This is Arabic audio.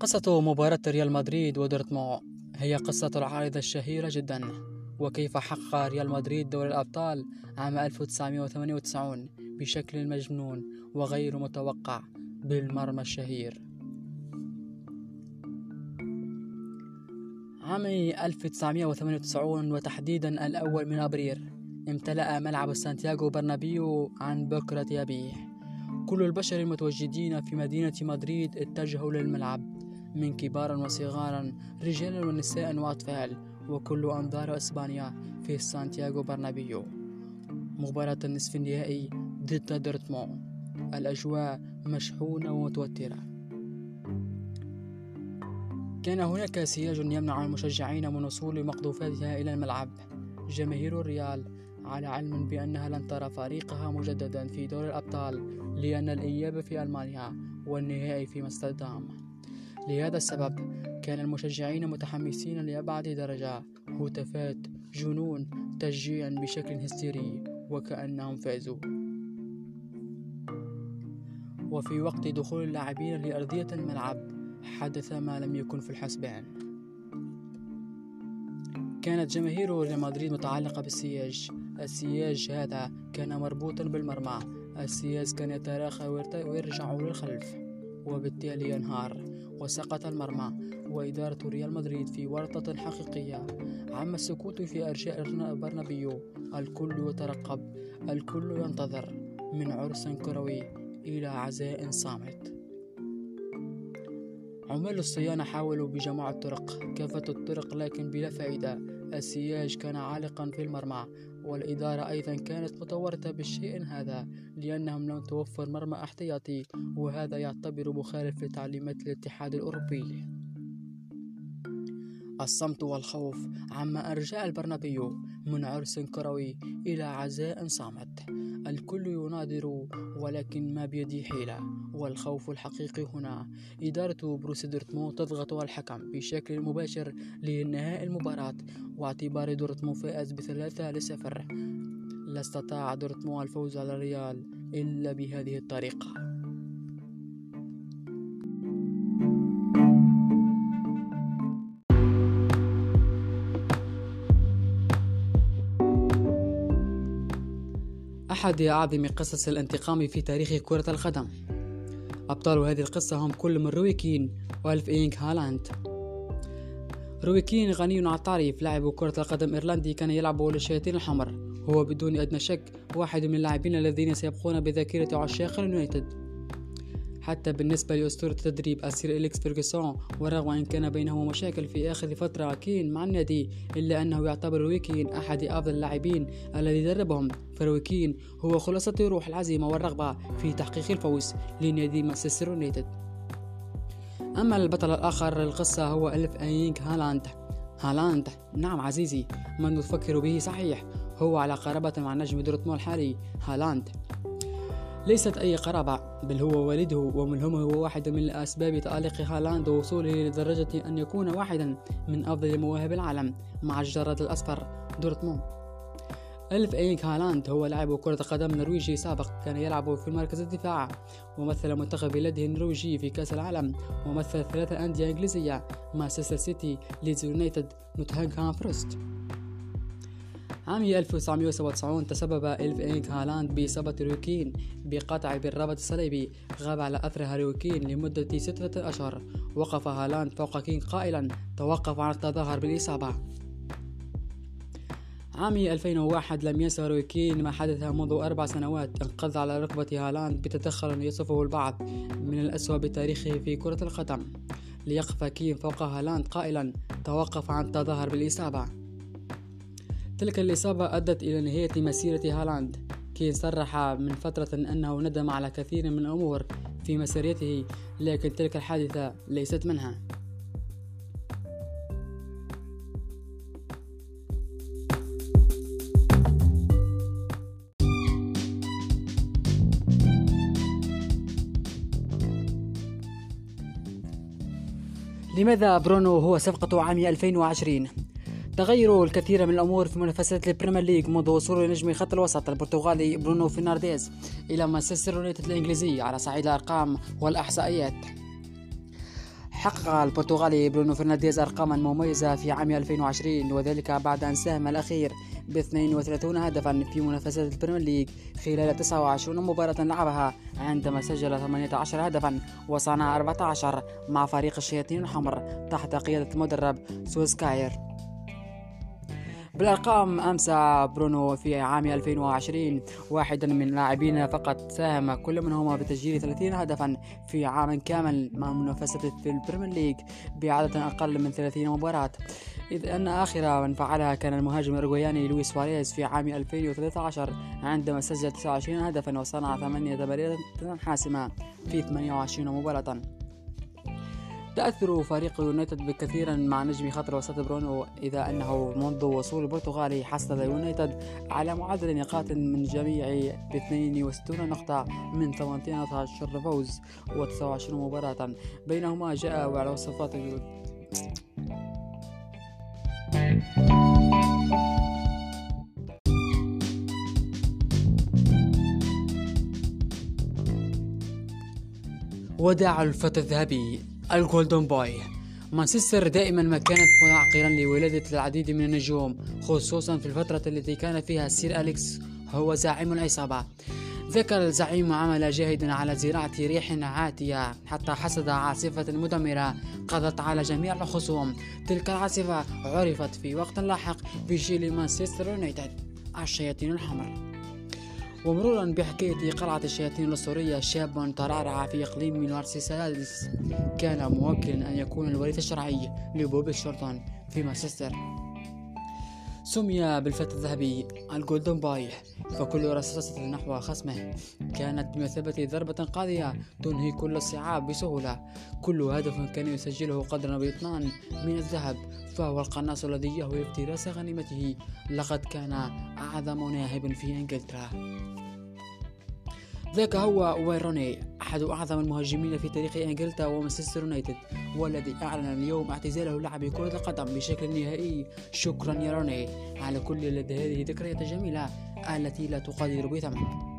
قصة مباراة ريال مدريد ودورتموند هي قصة العارضة الشهيرة جدا. وكيف حقق ريال مدريد دوري الأبطال عام 1998 بشكل مجنون وغير متوقع بالمرمى الشهير. عام 1998 وتحديدا الأول من أبريل امتلأ ملعب سانتياغو برنابيو عن بكرة أبيه كل البشر المتواجدين في مدينة مدريد اتجهوا للملعب من كبار وصغارا رجالا ونساء وأطفال وكل أنظار إسبانيا في سانتياغو برنابيو. مباراة النصف النهائي ضد دورتموند. الأجواء مشحونة ومتوترة. كان هناك سياج يمنع المشجعين من وصول مقذوفاتها إلى الملعب. جماهير الريال على علم بأنها لن ترى فريقها مجددا في دور الأبطال لأن الإياب في ألمانيا والنهائي في مستردام لهذا السبب كان المشجعين متحمسين لأبعد درجة هتافات جنون تشجيع بشكل هستيري وكأنهم فازوا. وفي وقت دخول اللاعبين لأرضية الملعب حدث ما لم يكن في الحسبان. كانت جماهير ريال مدريد متعلقة بالسياج. السياج هذا كان مربوطا بالمرمى. السياج كان يتراخى ويرجع للخلف وبالتالي ينهار وسقط المرمى. وإدارة ريال مدريد في ورطة حقيقية. عم السكوت في أرجاء برنابيو. الكل يترقب الكل ينتظر. من عرس كروي إلى عزاء صامت. عمال الصيانة حاولوا بجمع الطرق كافة الطرق لكن بلا فائدة السياج كان عالقا في المرمى والإدارة أيضا كانت متورطة بالشيء هذا لأنهم لم توفر مرمى احتياطي وهذا يعتبر مخالف لتعليمات الاتحاد الأوروبي. الصمت والخوف عما أرجاء البرنابيو من عرس كروي إلى عزاء صامت. الكل يناظر ولكن ما بيدي حيلة. والخوف الحقيقي هنا. إدارة بوروسيا دورتموند تضغط على الحكم بشكل مباشر لإنهاء المباراة واعتبار دورتموند فائز بثلاثة لصفر. لا استطاع دورتموند الفوز على الريال إلا بهذه الطريقة. أحد أعظم قصص الانتقام في تاريخ كرة القدم. أبطال هذه القصة هم كل من روي كين وألف إينك هالاند. روي كين غني عطاري لاعب كرة القدم إيرلندي كان يلعب للشياطين الحمر. هو بدون أدنى شك واحد من اللاعبين الذين سيبقون بذاكرة عشاق اليونايتد. حتى بالنسبة لأسطورة التدريب السير أليكس فيرغسون ورغم أن كان بينهما مشاكل في آخر فترة كين مع النادي إلا أنه يعتبر روي كين أحد أفضل اللاعبين الذي دربهم. فروي كين هو خلاصة روح العزيمة والرغبة في تحقيق الفوز لنادي مانشستر يونايتد. أما البطل الآخر للقصة هو ألف أينك هالاند. هالاند نعم عزيزي من تفكر به صحيح هو على قرابة مع نجم دورتموند الحالي هالاند. ليست أي قرابة بل هو والده وملهمه هو واحد من أسباب تألق هالاند ووصوله لدرجة أن يكون واحدا من أفضل مواهب العالم مع الجراد الأصفر دورتموند. ألف إينك هالاند هو لاعب كرة قدم نرويجي سابق كان يلعب في مركز الدفاع ومثل منتخب بلاده النرويجي في كأس العالم ومثل ثلاثة أندية إنجليزية مانشستر سيتي ليدز يونايتد نوتنغهام فورست عام 1997 تسبب إلف إنك هالاند بإصابة روي كين بقطع بالرباط الصليبي غاب على أثرها روي كين لمدة ستة أشهر. وقف هالاند فوق كين قائلا توقف عن التظاهر بالإصابة. عام 2001 لم ينسى روي كين ما حدث منذ أربع سنوات. انقض على ركبة هالاند بتدخل يصفه البعض من الأسوأ بتاريخه في كرة القدم. ليقف كين فوق هالاند قائلا توقف عن التظاهر بالإصابة. تلك الإصابة أدت إلى نهاية مسيرة هالاند كين صرح من فترة أنه ندم على كثير من الأمور في مسيرته لكن تلك الحادثة ليست منها لماذا برونو هو صفقة عام 2020؟ تغيروا الكثير من الأمور في منافسات ال Premier League منذ وصول نجم خط الوسط البرتغالي برونو فرنانديز إلى مانشستر يونايتد الإنجليزي على صعيد الأرقام والإحصائيات. حقق البرتغالي برونو فرنانديز أرقاما مميزة في عام 2020 وذلك بعد أن ساهم الأخير ب 32 هدفا في منافسات ال Premier League خلال 29 مباراة لعبها عندما سجل 18 هدفا وصنع 14 مع فريق الشياطين الحمر تحت قيادة المدرب سولشاير بالأرقام أمسى برونو في عام 2020 واحدا من لاعبين فقط ساهم كل منهما بتسجيل 30 هدفا في عام كامل مع منافسة في ال Premier League بعدد أقل من 30 مباراة. إذ أن آخر من فعلها كان المهاجم الأورجواياني لويس سواريز في عام 2013 عندما سجل 29 هدفا وصنع 8 تمريرات حاسمة في 28 مباراة. تأثر فريق يونايتد كثيرا مع نجم خط الوسط برونو إذ أنه منذ وصول البرتغالي حصل يونايتد على معدل نقاط من جميع ب 62 نقطة من 18 فوز و 29 مباراة. بينهما جاء وعلى وصفات وداع الفتى الذهبي. الجولدن بوي مانشستر دائما ما كانت معقلا لولادة العديد من النجوم خصوصا في الفترة التي كان فيها سير أليكس هو زعيم العصابة. ذكر الزعيم عمل جاهدا على زراعة ريح عاتية حتى حصد عاصفة مدمرة قضت على جميع الخصوم. تلك العاصفة عرفت في وقت لاحق بجيل مانشستر يونايتد. الشياطين الحمر. ومرورا بحكاية قلعة الشياطين الأسطورية شاب ترعرع في إقليم مارسيسادس كان موكلا أن يكون الوريث الشرعي لبوب شورتون في مانشستر. سمي بالفتى الذهبي ال Golden Boy فكل رصاصة نحو خصمه كانت بمثابة ضربة قاضية تنهي كل الصعاب بسهولة. كل هدف كان يسجله قدرا بأثمان من الذهب فهو القناص الذي يهوى افتراس غنيمته. لقد كان أعظم ناهب في إنجلترا. ذاك هو وين روني أحد أعظم المهاجمين في تاريخ إنجلترا ومانشستر يونايتد والذي أعلن اليوم اعتزاله لعب كرة القدم بشكل نهائي. شكرا يا روني. على كل هذه الذكريات الجميلة التي لا تقدر بثمن.